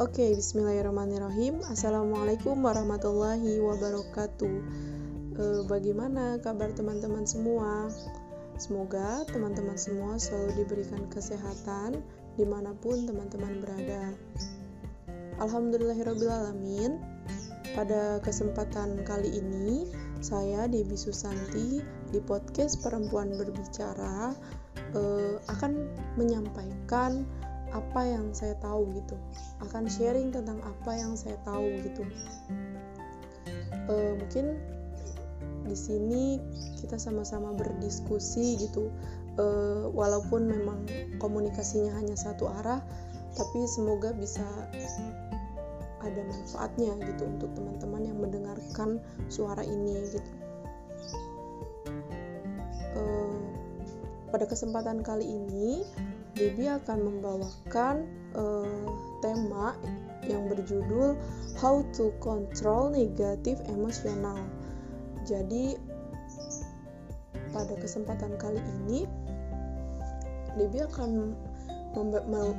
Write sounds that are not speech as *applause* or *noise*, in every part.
Oke, bismillahirrahmanirrahim. Assalamualaikum warahmatullahi wabarakatuh. E, bagaimana kabar teman-teman semua? Semoga teman-teman semua selalu diberikan kesehatan di mana pun teman-teman berada. Alhamdulillahirrahmanirrahim. Pada kesempatan kali ini, saya Debi Susanti di podcast Perempuan Berbicara e, akan menyampaikan apa yang saya tahu gitu. Akan sharing tentang apa yang saya tahu gitu. Uh, mungkin di sini kita sama-sama berdiskusi gitu. Uh, walaupun memang komunikasinya hanya satu arah tapi semoga bisa ada manfaatnya gitu untuk teman-teman yang mendengarkan suara ini gitu. Uh, pada kesempatan kali ini Debbie akan membawakan uh, tema yang berjudul How to Control Negative Emotional. Jadi pada kesempatan kali ini Debbie akan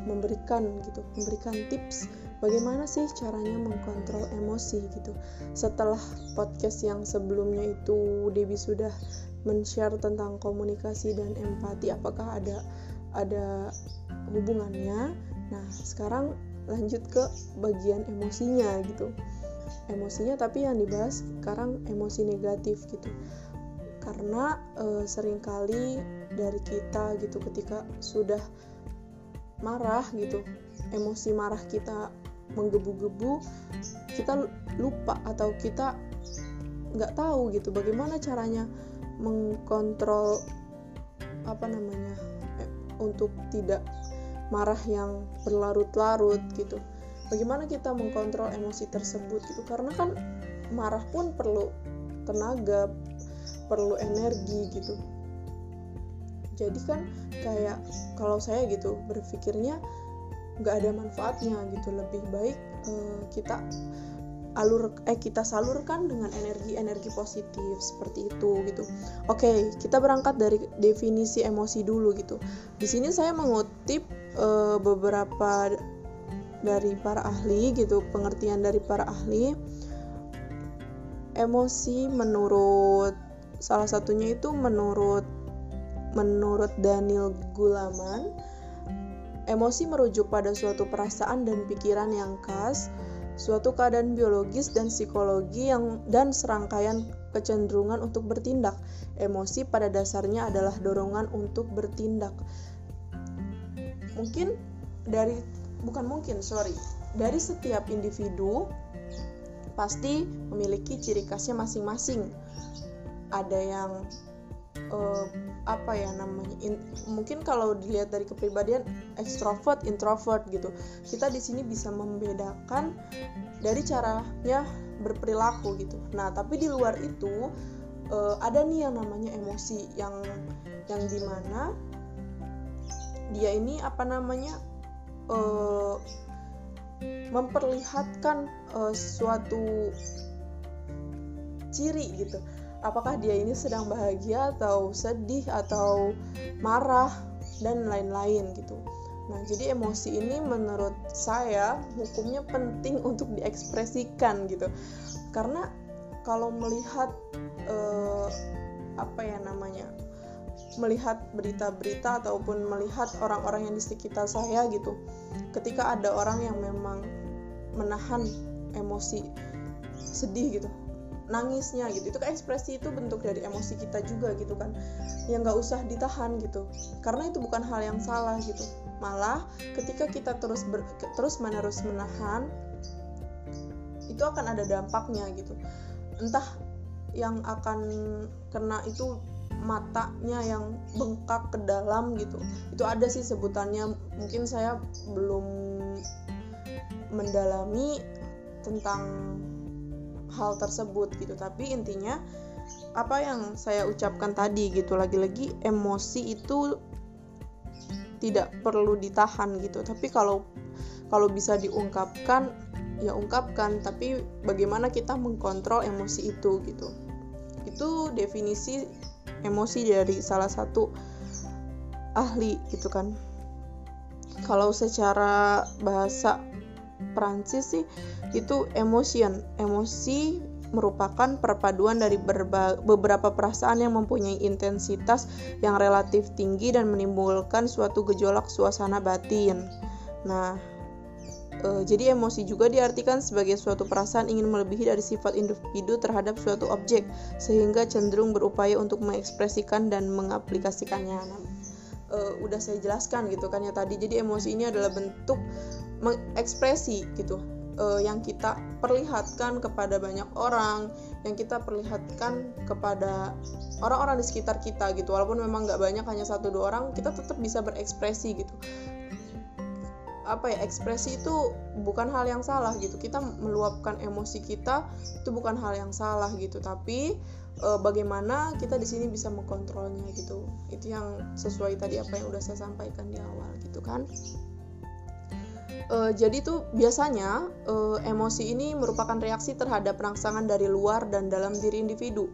memberikan gitu, memberikan tips bagaimana sih caranya mengkontrol emosi gitu. Setelah podcast yang sebelumnya itu Debbie sudah men-share tentang komunikasi dan empati, apakah ada ada hubungannya. Nah sekarang lanjut ke bagian emosinya gitu. Emosinya tapi yang dibahas sekarang emosi negatif gitu. Karena e, sering kali dari kita gitu ketika sudah marah gitu emosi marah kita menggebu-gebu kita lupa atau kita nggak tahu gitu bagaimana caranya mengkontrol apa namanya untuk tidak marah yang berlarut-larut gitu. Bagaimana kita mengkontrol emosi tersebut gitu? Karena kan marah pun perlu tenaga perlu energi gitu. Jadi kan kayak kalau saya gitu berpikirnya nggak ada manfaatnya gitu. Lebih baik uh, kita alur eh kita salurkan dengan energi-energi positif seperti itu gitu. Oke, okay, kita berangkat dari definisi emosi dulu gitu. Di sini saya mengutip uh, beberapa dari para ahli gitu, pengertian dari para ahli. Emosi menurut salah satunya itu menurut menurut Daniel Gulaman, emosi merujuk pada suatu perasaan dan pikiran yang khas suatu keadaan biologis dan psikologi yang dan serangkaian kecenderungan untuk bertindak. Emosi pada dasarnya adalah dorongan untuk bertindak. Mungkin dari bukan mungkin, sorry. Dari setiap individu pasti memiliki ciri khasnya masing-masing. Ada yang uh, apa ya namanya in, mungkin kalau dilihat dari kepribadian extrovert introvert gitu. Kita di sini bisa membedakan dari caranya berperilaku gitu. Nah tapi di luar itu uh, ada nih yang namanya emosi yang yang di mana dia ini apa namanya uh, memperlihatkan uh, suatu ciri gitu apakah dia ini sedang bahagia atau sedih atau marah dan lain-lain gitu. Nah, jadi emosi ini menurut saya hukumnya penting *laughs* untuk diekspresikan gitu. Karena kalau melihat eh, apa ya namanya? melihat berita-berita ataupun melihat orang-orang yang di sekitar saya gitu. Ketika ada orang yang memang menahan emosi sedih gitu nangisnya gitu. Itu kan ekspresi itu bentuk dari emosi kita juga gitu kan. Yang nggak usah ditahan gitu. Karena itu bukan hal yang salah gitu. Malah ketika kita terus ber, terus menerus menahan itu akan ada dampaknya gitu. Entah yang akan kena itu matanya yang bengkak ke dalam gitu. Itu ada sih sebutannya. Mungkin saya belum mendalami tentang hal tersebut gitu. Tapi intinya apa yang saya ucapkan tadi gitu lagi-lagi emosi itu tidak perlu ditahan gitu. Tapi kalau kalau bisa diungkapkan ya ungkapkan. Tapi bagaimana kita mengkontrol emosi itu gitu. Itu definisi emosi dari salah satu ahli gitu kan. Kalau secara bahasa Prancis sih itu emotion emosi merupakan perpaduan dari beberapa perasaan yang mempunyai intensitas yang relatif tinggi dan menimbulkan suatu gejolak suasana batin. Nah, e, jadi emosi juga diartikan sebagai suatu perasaan ingin melebihi dari sifat individu terhadap suatu objek, sehingga cenderung berupaya untuk mengekspresikan dan mengaplikasikannya. Nah, e, udah saya jelaskan gitu kan ya tadi. Jadi emosi ini adalah bentuk mengekspresi gitu uh, yang kita perlihatkan kepada banyak orang, yang kita perlihatkan kepada orang-orang di sekitar kita gitu. Walaupun memang nggak banyak, hanya satu dua orang, kita tetap bisa berekspresi gitu. Apa ya ekspresi itu bukan hal yang salah gitu. Kita meluapkan emosi kita itu bukan hal yang salah gitu. Tapi e, bagaimana kita di sini bisa mengkontrolnya gitu. Itu yang sesuai tadi apa yang udah saya sampaikan di awal gitu kan uh, jadi tuh biasanya uh, emosi ini merupakan reaksi terhadap rangsangan dari luar dan dalam diri individu.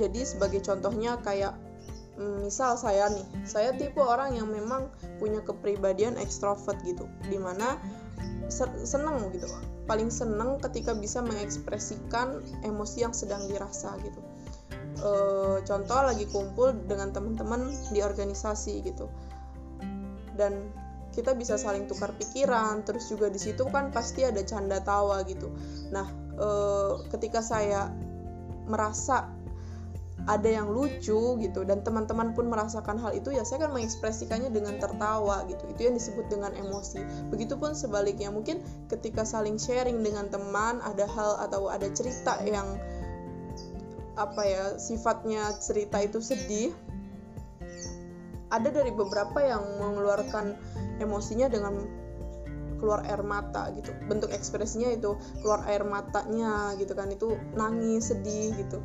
Jadi sebagai contohnya kayak mm, misal saya nih, saya tipe orang yang memang punya kepribadian ekstrovert gitu, di mana seneng gitu, paling seneng ketika bisa mengekspresikan emosi yang sedang dirasa gitu. E, contoh lagi kumpul dengan teman-teman di organisasi gitu, dan kita bisa saling tukar pikiran terus juga di situ kan pasti ada canda tawa gitu. Nah e, ketika saya merasa ada yang lucu gitu dan teman-teman pun merasakan hal itu ya saya akan mengekspresikannya dengan tertawa gitu. Itu yang disebut dengan emosi. Begitupun sebaliknya mungkin ketika saling sharing dengan teman ada hal atau ada cerita yang apa ya sifatnya cerita itu sedih ada dari beberapa yang mengeluarkan emosinya dengan keluar air mata gitu. Bentuk ekspresinya itu keluar air matanya gitu kan. Itu nangis sedih gitu.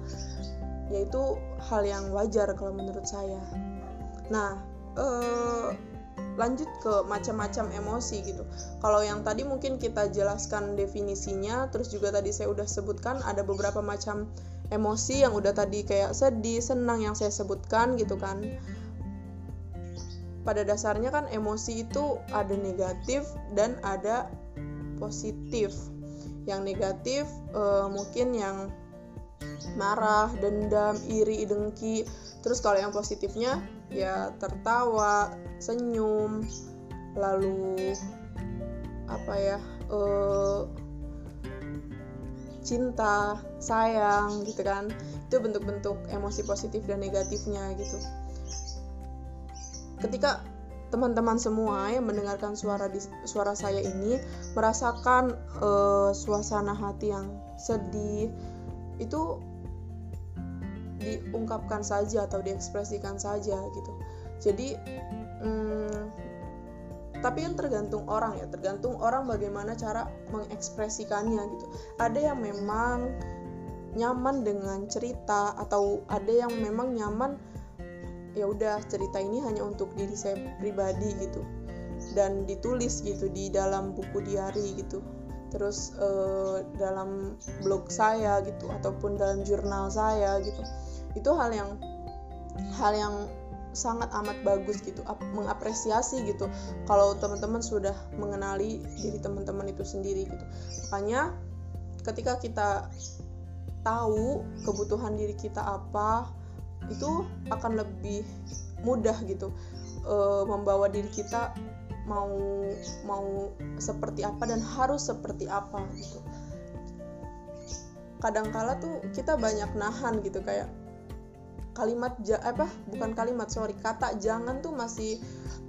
Yaitu hal yang wajar kalau menurut saya. Nah eh, lanjut ke macam-macam emosi gitu. Kalau yang tadi mungkin kita jelaskan definisinya terus juga tadi saya udah sebutkan ada beberapa macam emosi yang udah tadi kayak sedih senang yang saya sebutkan gitu kan pada dasarnya kan emosi itu ada negatif dan ada positif. Yang negatif uh, mungkin yang marah, dendam, iri, dengki. Terus kalau yang positifnya ya tertawa, senyum, lalu apa ya? Uh, cinta, sayang gitu kan. Itu bentuk-bentuk emosi positif dan negatifnya gitu ketika teman-teman semua yang mendengarkan suara di, suara saya ini merasakan uh, suasana hati yang sedih itu diungkapkan saja atau diekspresikan saja gitu. Jadi hmm, tapi kan tergantung orang ya tergantung orang bagaimana cara mengekspresikannya gitu. Ada yang memang nyaman dengan cerita atau ada yang memang nyaman ya udah cerita ini hanya untuk diri saya pribadi gitu. Dan ditulis gitu di dalam buku diary gitu. Terus uh, dalam blog saya gitu ataupun dalam jurnal saya gitu. Itu hal yang hal yang sangat amat bagus gitu mengapresiasi gitu kalau teman-teman sudah mengenali diri teman-teman itu sendiri gitu. Makanya ketika kita tahu kebutuhan diri kita apa itu akan lebih mudah gitu e, membawa diri kita mau mau seperti apa dan harus seperti apa gitu. Kadangkala tuh kita banyak nahan gitu kayak kalimat ja, apa bukan kalimat sorry kata jangan tuh masih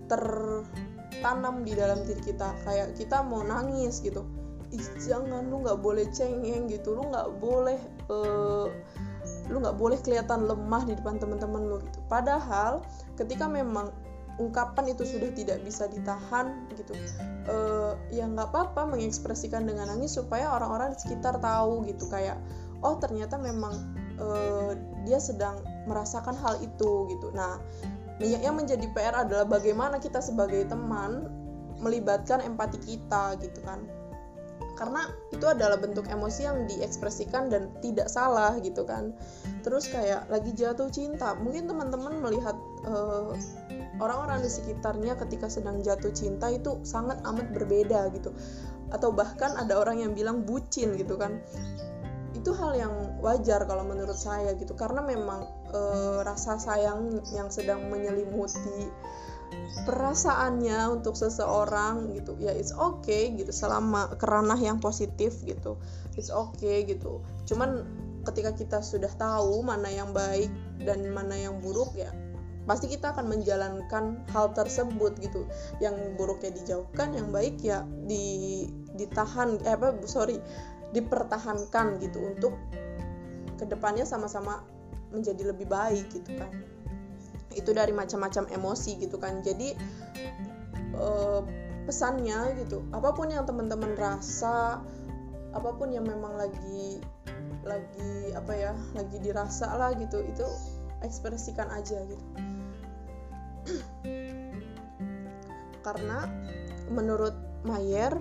tertanam di dalam diri kita. Kayak kita mau nangis gitu Ih, jangan lu nggak boleh cengeng gitu lu nggak boleh uh, lu nggak boleh kelihatan lemah di depan teman-teman lu gitu. Padahal ketika memang ungkapan itu sudah tidak bisa ditahan gitu uh, ya nggak apa-apa mengekspresikan dengan nangis supaya orang-orang di sekitar tahu gitu. Kayak oh ternyata memang uh, dia sedang merasakan hal itu gitu. Nah yang menjadi PR adalah bagaimana kita sebagai teman melibatkan empati kita gitu kan karena itu adalah bentuk emosi yang diekspresikan dan tidak salah gitu kan. Terus kayak lagi jatuh cinta. Mungkin teman-teman melihat eh, orang-orang di sekitarnya ketika sedang jatuh cinta itu sangat amat berbeda gitu. Atau bahkan ada orang yang bilang bucin gitu kan. Itu hal yang wajar kalau menurut saya gitu. Karena memang e, rasa sayang yang sedang menyelimuti perasaannya untuk seseorang gitu. Ya it's okay gitu selama keranah yang positif gitu. It's okay gitu. Cuman ketika kita sudah tahu mana yang baik dan mana yang buruk ya pasti kita akan menjalankan hal tersebut gitu. Yang buruknya dijauhkan yang baik ya di ditahan eh apa sorry dipertahankan gitu untuk ke depannya sama-sama menjadi lebih baik gitu kan itu dari macam-macam emosi gitu kan. Jadi eh, pesannya gitu apa pun yang teman-teman rasa apa pun yang memang lagi lagi apa ya lagi dirasa lah gitu itu ekspresikan aja gitu. Karena menurut Mayer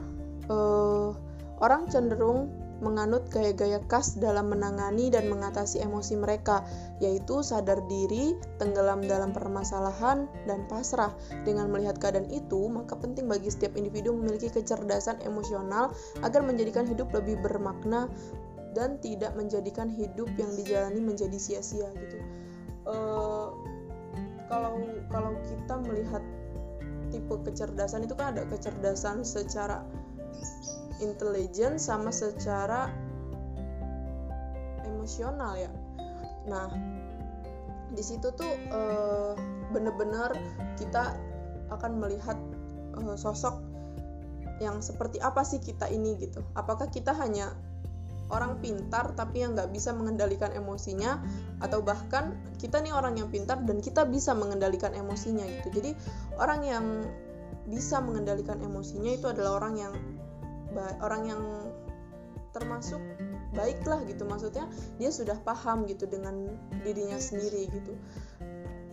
uh, orang cenderung menganut gaya-gaya khas dalam menangani dan mengatasi emosi mereka, yaitu sadar diri, tenggelam dalam permasalahan, dan pasrah. Dengan melihat keadaan itu, maka penting bagi setiap individu memiliki kecerdasan emosional agar menjadikan hidup lebih bermakna dan tidak menjadikan hidup yang dijalani menjadi sia-sia gitu. Uh, kalau kalau kita melihat tipe kecerdasan itu kan ada kecerdasan secara intelijen sama secara emosional ya. Nah di situ tuh uh, bener-bener kita akan melihat uh, sosok yang seperti apa sih kita ini gitu. Apakah kita hanya orang pintar tapi yang nggak bisa mengendalikan emosinya atau bahkan kita nih orang yang pintar dan kita bisa mengendalikan emosinya gitu. Jadi orang yang bisa mengendalikan emosinya itu adalah orang yang orang yang termasuk baiklah gitu. Maksudnya dia sudah paham gitu dengan dirinya sendiri gitu.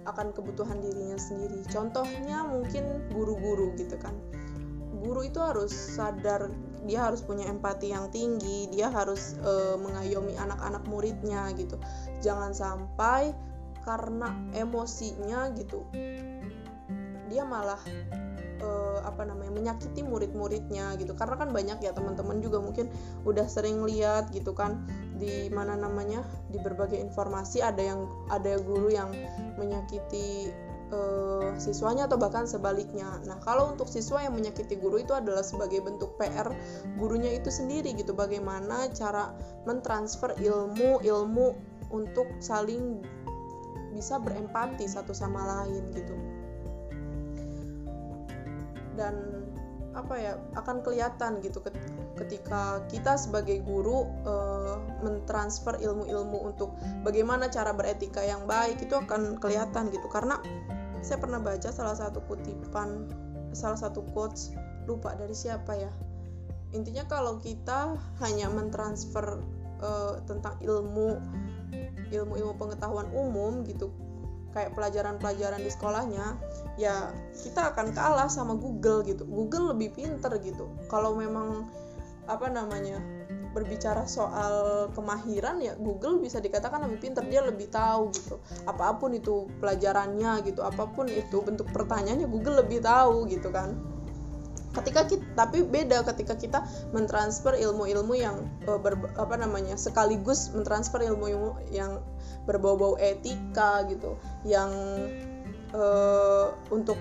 Akan kebutuhan dirinya sendiri. Contohnya mungkin guru-guru gitu kan. Guru itu harus sadar dia harus punya empati yang tinggi dia harus e, mengayomi anak-anak muridnya gitu. Jangan sampai karena emosinya gitu dia malah e, apa namanya menyakiti murid-muridnya gitu karena kan banyak ya teman-teman juga mungkin udah sering lihat gitu kan di mana namanya di berbagai informasi ada yang ada guru yang menyakiti uh, siswanya atau bahkan sebaliknya. Nah, kalau untuk siswa yang menyakiti guru itu adalah sebagai bentuk PR gurunya itu sendiri gitu. Bagaimana cara mentransfer ilmu-ilmu untuk saling bisa berempati satu sama lain gitu. Dan apa ya akan kelihatan gitu ketika kita sebagai guru uh, mentransfer ilmu-ilmu untuk bagaimana cara beretika yang baik itu akan kelihatan gitu. Karena saya pernah baca salah satu kutipan salah satu quotes lupa dari siapa ya. Intinya kalau kita hanya mentransfer uh, tentang ilmu ilmu-ilmu pengetahuan umum gitu kayak pelajaran-pelajaran di sekolahnya ya kita akan kalah sama Google gitu. Google lebih pinter gitu. Kalau memang apa namanya berbicara soal kemahiran ya Google bisa dikatakan lebih pintar dia lebih tahu gitu. Apa pun itu pelajarannya gitu apa pun itu bentuk pertanyaannya Google lebih tahu gitu kan ketika kita tapi beda ketika kita mentransfer ilmu-ilmu yang uh, ber, apa namanya sekaligus mentransfer ilmu-ilmu yang berbau-bau etika gitu yang uh, untuk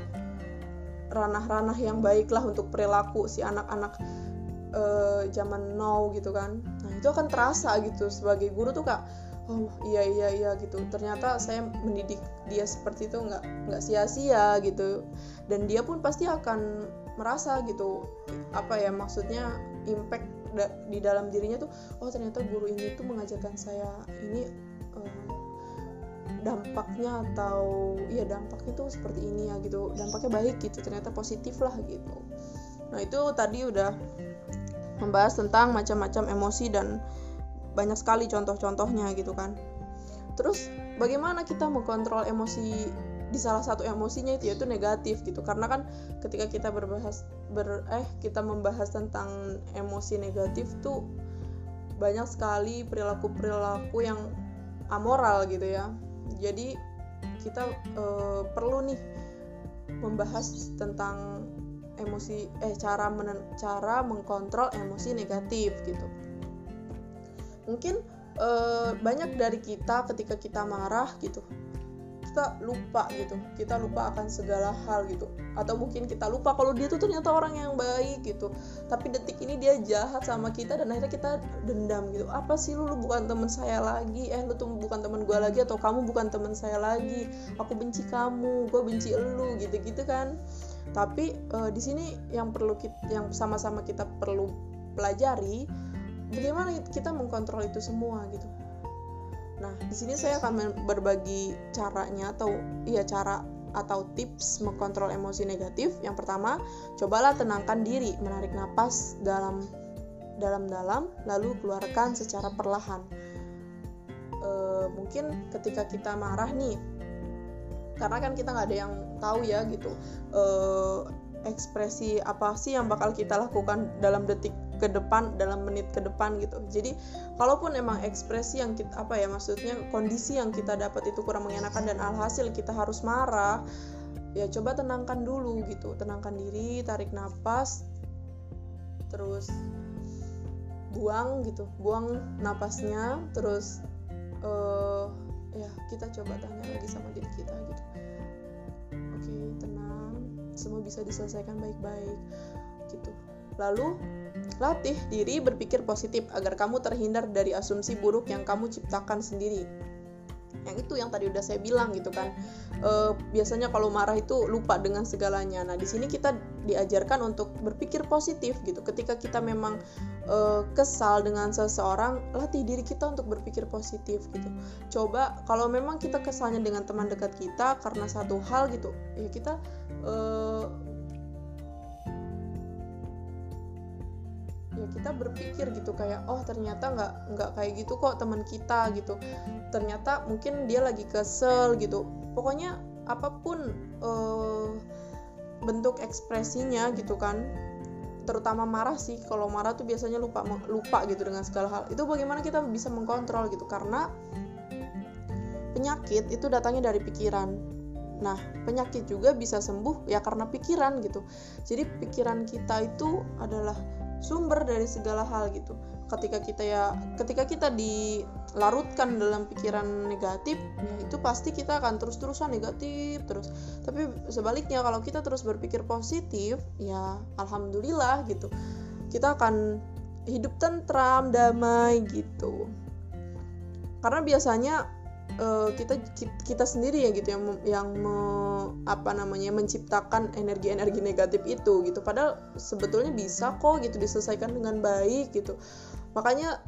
ranah-ranah yang baiklah untuk perilaku si anak-anak uh, zaman now gitu kan. Nah itu akan terasa gitu sebagai guru tuh kak oh iya iya iya gitu. Ternyata saya mendidik dia seperti itu nggak nggak sia-sia gitu. Dan dia pun pasti akan merasa gitu. Apa ya maksudnya impact da di dalam dirinya tuh oh ternyata guru ini tuh mengajarkan saya ini um, dampaknya atau iya dampaknya tuh seperti ini ya gitu. Dampaknya baik gitu ternyata positif lah gitu. Nah itu tadi udah membahas tentang macam-macam emosi dan banyak sekali contoh-contohnya gitu kan. Terus bagaimana kita mengontrol emosi di salah satu emosinya itu yaitu negatif gitu. Karena kan ketika kita berbahas ber eh kita membahas tentang emosi negatif tuh banyak sekali perilaku-perilaku yang amoral gitu ya. Jadi kita e, perlu nih membahas tentang emosi eh cara menen, cara mengkontrol emosi negatif gitu. Mungkin eh, banyak dari kita ketika kita marah gitu kita lupa gitu. Kita lupa akan segala hal gitu. Atau mungkin kita lupa kalau dia tuh ternyata orang yang baik gitu. Tapi detik ini dia jahat sama kita dan akhirnya kita dendam gitu. Apa sih lu, lu bukan teman saya lagi. Eh lu tuh bukan teman gue lagi atau kamu bukan teman saya lagi. Aku benci kamu gue benci lu gitu gitu kan. Tapi uh, di sini yang perlu kita, yang sama-sama kita perlu pelajari bagaimana kita mengkontrol itu semua gitu Nah, di sini saya akan berbagi caranya atau iya cara atau tips mengkontrol emosi negatif. Yang pertama, cobalah tenangkan diri, menarik napas dalam dalam-dalam lalu keluarkan secara perlahan. E, mungkin ketika kita marah nih, karena kan kita nggak ada yang tahu ya gitu. E, ekspresi apa sih yang bakal kita lakukan dalam detik ke depan dalam menit ke depan gitu. Jadi kalaupun emang ekspresi yang kita apa ya maksudnya kondisi yang kita dapat itu kurang mengenakan dan alhasil kita harus marah ya coba tenangkan dulu gitu. Tenangkan diri tarik nafas terus buang gitu. Buang napasnya terus uh, ya kita coba tanya lagi sama diri kita gitu. Oke tenang. Semua bisa diselesaikan baik-baik gitu. Lalu Latih diri berpikir positif agar kamu terhindar dari asumsi buruk yang kamu ciptakan sendiri. Yang itu yang tadi udah saya bilang gitu kan. E, biasanya kalau marah itu lupa dengan segalanya. Nah, di sini kita diajarkan untuk berpikir positif gitu. Ketika kita memang e, kesal dengan seseorang, latih diri kita untuk berpikir positif gitu. Coba kalau memang kita kesalnya dengan teman dekat kita karena satu hal gitu, ya kita e, ya kita berpikir gitu kayak oh ternyata nggak nggak kayak gitu kok teman kita gitu. Ternyata mungkin dia lagi kesel gitu. Pokoknya apa pun uh, bentuk ekspresinya gitu kan terutama marah sih. Kalau marah tuh biasanya lupa lupa gitu dengan segala hal. Itu bagaimana kita bisa mengkontrol gitu karena penyakit itu datangnya dari pikiran. Nah, penyakit juga bisa sembuh ya karena pikiran gitu. Jadi pikiran kita itu adalah sumber dari segala hal gitu. Ketika kita ya ketika kita dilarutkan dalam pikiran negatif ya itu pasti kita akan terus-terusan negatif terus. Tapi sebaliknya kalau kita terus berpikir positif ya alhamdulillah gitu. Kita akan hidup tentram damai gitu. Karena biasanya uh, kita kita sendiri ya gitu yang yang me, apa namanya menciptakan energi-energi negatif itu gitu. Padahal sebetulnya bisa kok gitu diselesaikan dengan baik gitu. Makanya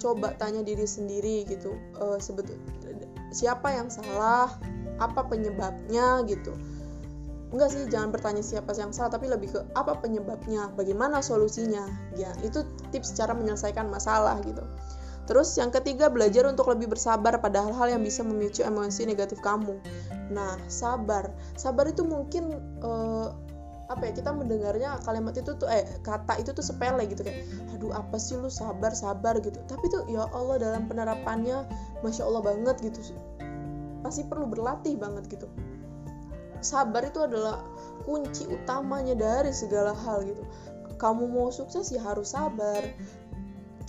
coba tanya diri sendiri gitu uh, sebetul siapa yang salah apa penyebabnya gitu. Enggak sih jangan bertanya siapa yang salah tapi lebih ke apa penyebabnya bagaimana solusinya. Ya itu tips cara menyelesaikan masalah gitu Terus yang ketiga belajar untuk lebih bersabar pada hal-hal yang bisa memicu emosi negatif kamu. Nah, sabar. Sabar itu mungkin uh, apa ya kita mendengarnya kalimat itu tuh eh kata itu tuh sepele gitu kayak aduh apa sih lu? Sabar sabar gitu. Tapi tuh ya Allah dalam penerapannya masya Allah banget gitu. Pasti perlu berlatih banget gitu. Sabar itu adalah kunci utamanya dari segala hal gitu. Kamu mau sukses ya harus sabar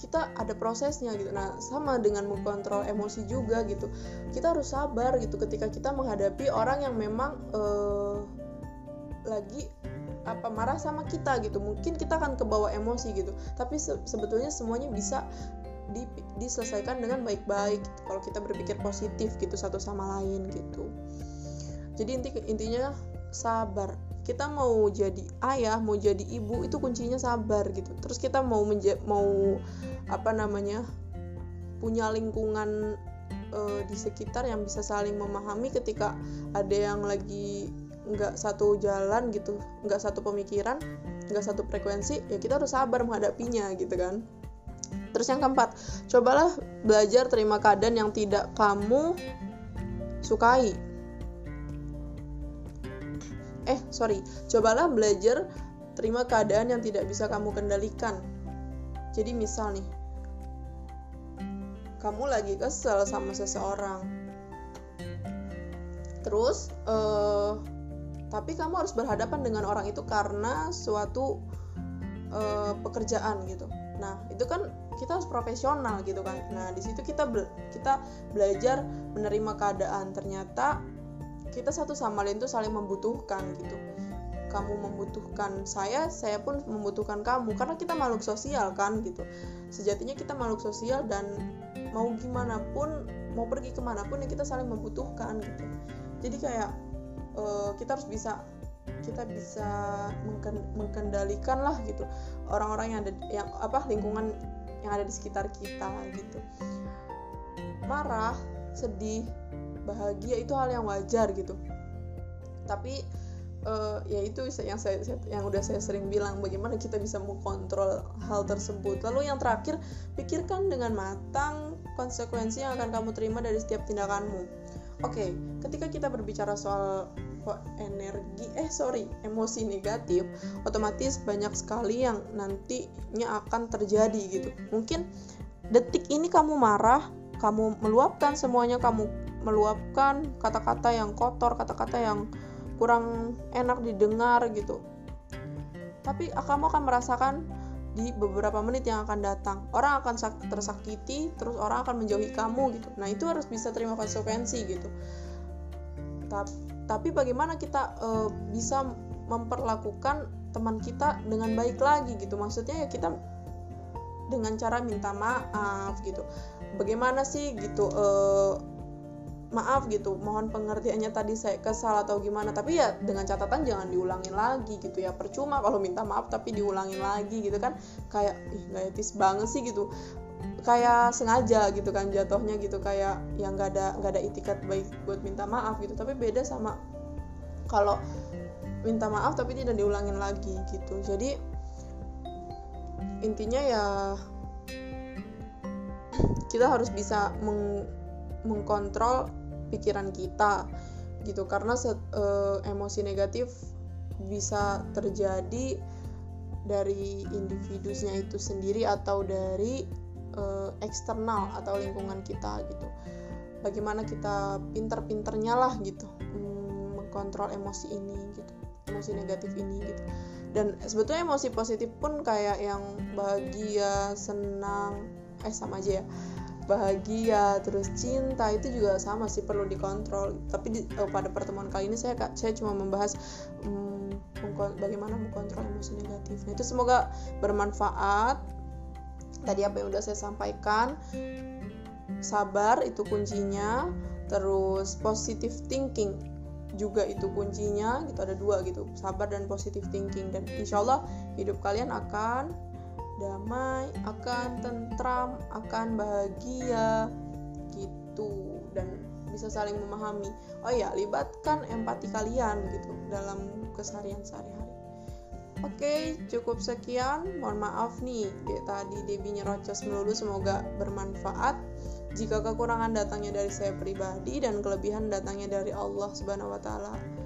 kita ada prosesnya gitu. Nah sama dengan mengkontrol emosi juga gitu. Kita harus sabar gitu ketika kita menghadapi orang yang memang uh, lagi apa marah sama kita gitu. Mungkin kita akan kebawa emosi gitu. Tapi se sebetulnya semuanya bisa di, diselesaikan dengan baik-baik gitu, kalau kita berpikir positif gitu satu sama lain gitu. Jadi inti intinya sabar kita mau jadi ayah mau jadi ibu itu kuncinya sabar gitu. Terus kita mau mau apa namanya punya lingkungan uh, di sekitar yang bisa saling memahami ketika ada yang lagi nggak satu jalan gitu nggak satu pemikiran nggak satu frekuensi ya kita harus sabar menghadapinya gitu kan. Terus yang keempat cobalah belajar terima keadaan yang tidak kamu sukai eh sorry. Cobalah belajar terima keadaan yang tidak bisa kamu kendalikan. Jadi misal nih kamu lagi kesel sama seseorang. Terus uh, tapi kamu harus berhadapan dengan orang itu karena suatu uh, pekerjaan gitu. Nah itu kan kita harus profesional gitu kan. Nah di situ kita be kita belajar menerima keadaan. Ternyata kita satu sama lain tuh saling membutuhkan gitu. Kamu membutuhkan saya saya pun membutuhkan kamu. Karena kita makhluk sosial kan gitu. Sejatinya kita makhluk sosial dan mau gimana pun mau pergi ke mana pun ya kita saling membutuhkan gitu. Jadi kayak uh, kita harus bisa kita bisa mengkendalikan lah gitu. Orang-orang yang ada yang apa lingkungan yang ada di sekitar kita gitu. Marah sedih bahagia itu hal yang wajar gitu. Tapi uh, ya itu yang saya yang udah saya sering bilang bagaimana kita bisa mengontrol hal tersebut. Lalu yang terakhir pikirkan dengan matang konsekuensi yang akan kamu terima dari setiap tindakanmu. Oke okay, ketika kita berbicara soal energi eh sorry emosi negatif otomatis banyak sekali yang nantinya akan terjadi gitu. Mungkin detik ini kamu marah kamu meluapkan semuanya kamu meluapkan kata-kata yang kotor kata-kata yang kurang enak didengar gitu. Tapi kamu akan merasakan di beberapa menit yang akan datang orang akan tersakiti terus orang akan menjauhi kamu gitu. Nah itu harus bisa terima konsekuensi gitu. Tapi bagaimana kita uh, bisa memperlakukan teman kita dengan baik lagi gitu? Maksudnya ya kita dengan cara minta maaf gitu. Bagaimana sih gitu uh, maaf gitu mohon pengertiannya tadi saya kesal atau gimana tapi ya dengan catatan jangan diulangin lagi gitu ya. Percuma kalau minta maaf tapi diulangin lagi gitu kan. Kayak ih gak etis banget sih gitu. Kayak sengaja gitu kan jatuhnya gitu kayak yang gak ada nggak ada itikat baik buat minta maaf gitu. Tapi beda sama kalau minta maaf tapi tidak diulangin lagi gitu. Jadi intinya ya kita harus bisa meng mengkontrol pikiran kita gitu. Karena set, uh, emosi negatif bisa terjadi dari individunya itu sendiri atau dari uh, eksternal atau lingkungan kita gitu. Bagaimana kita pinter-pinternya lah gitu. Um, mengkontrol emosi ini gitu. Emosi negatif ini gitu. Dan sebetulnya emosi positif pun kayak yang bahagia senang eh sama aja ya bahagia terus cinta itu juga sama sih perlu dikontrol. Tapi di, uh, pada pertemuan kali ini saya saya cuma membahas um, bagaimana mengkontrol emosi negatif nah, itu semoga bermanfaat. Tadi apa yang udah saya sampaikan sabar itu kuncinya. Terus positive thinking juga itu kuncinya gitu ada dua gitu. Sabar dan positive thinking dan insyaallah hidup kalian akan damai, akan tentram, akan bahagia gitu dan bisa saling memahami. Oh ya, libatkan empati kalian gitu dalam keseharian sehari-hari. Oke, cukup sekian. Mohon maaf nih, tadi Debi nyerocos melulu semoga bermanfaat. Jika kekurangan datangnya dari saya pribadi dan kelebihan datangnya dari Allah Subhanahu wa taala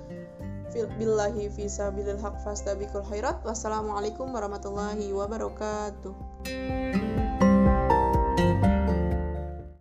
billahi fi sabilil haq fastabikul khairat. Wassalamualaikum warahmatullahi wabarakatuh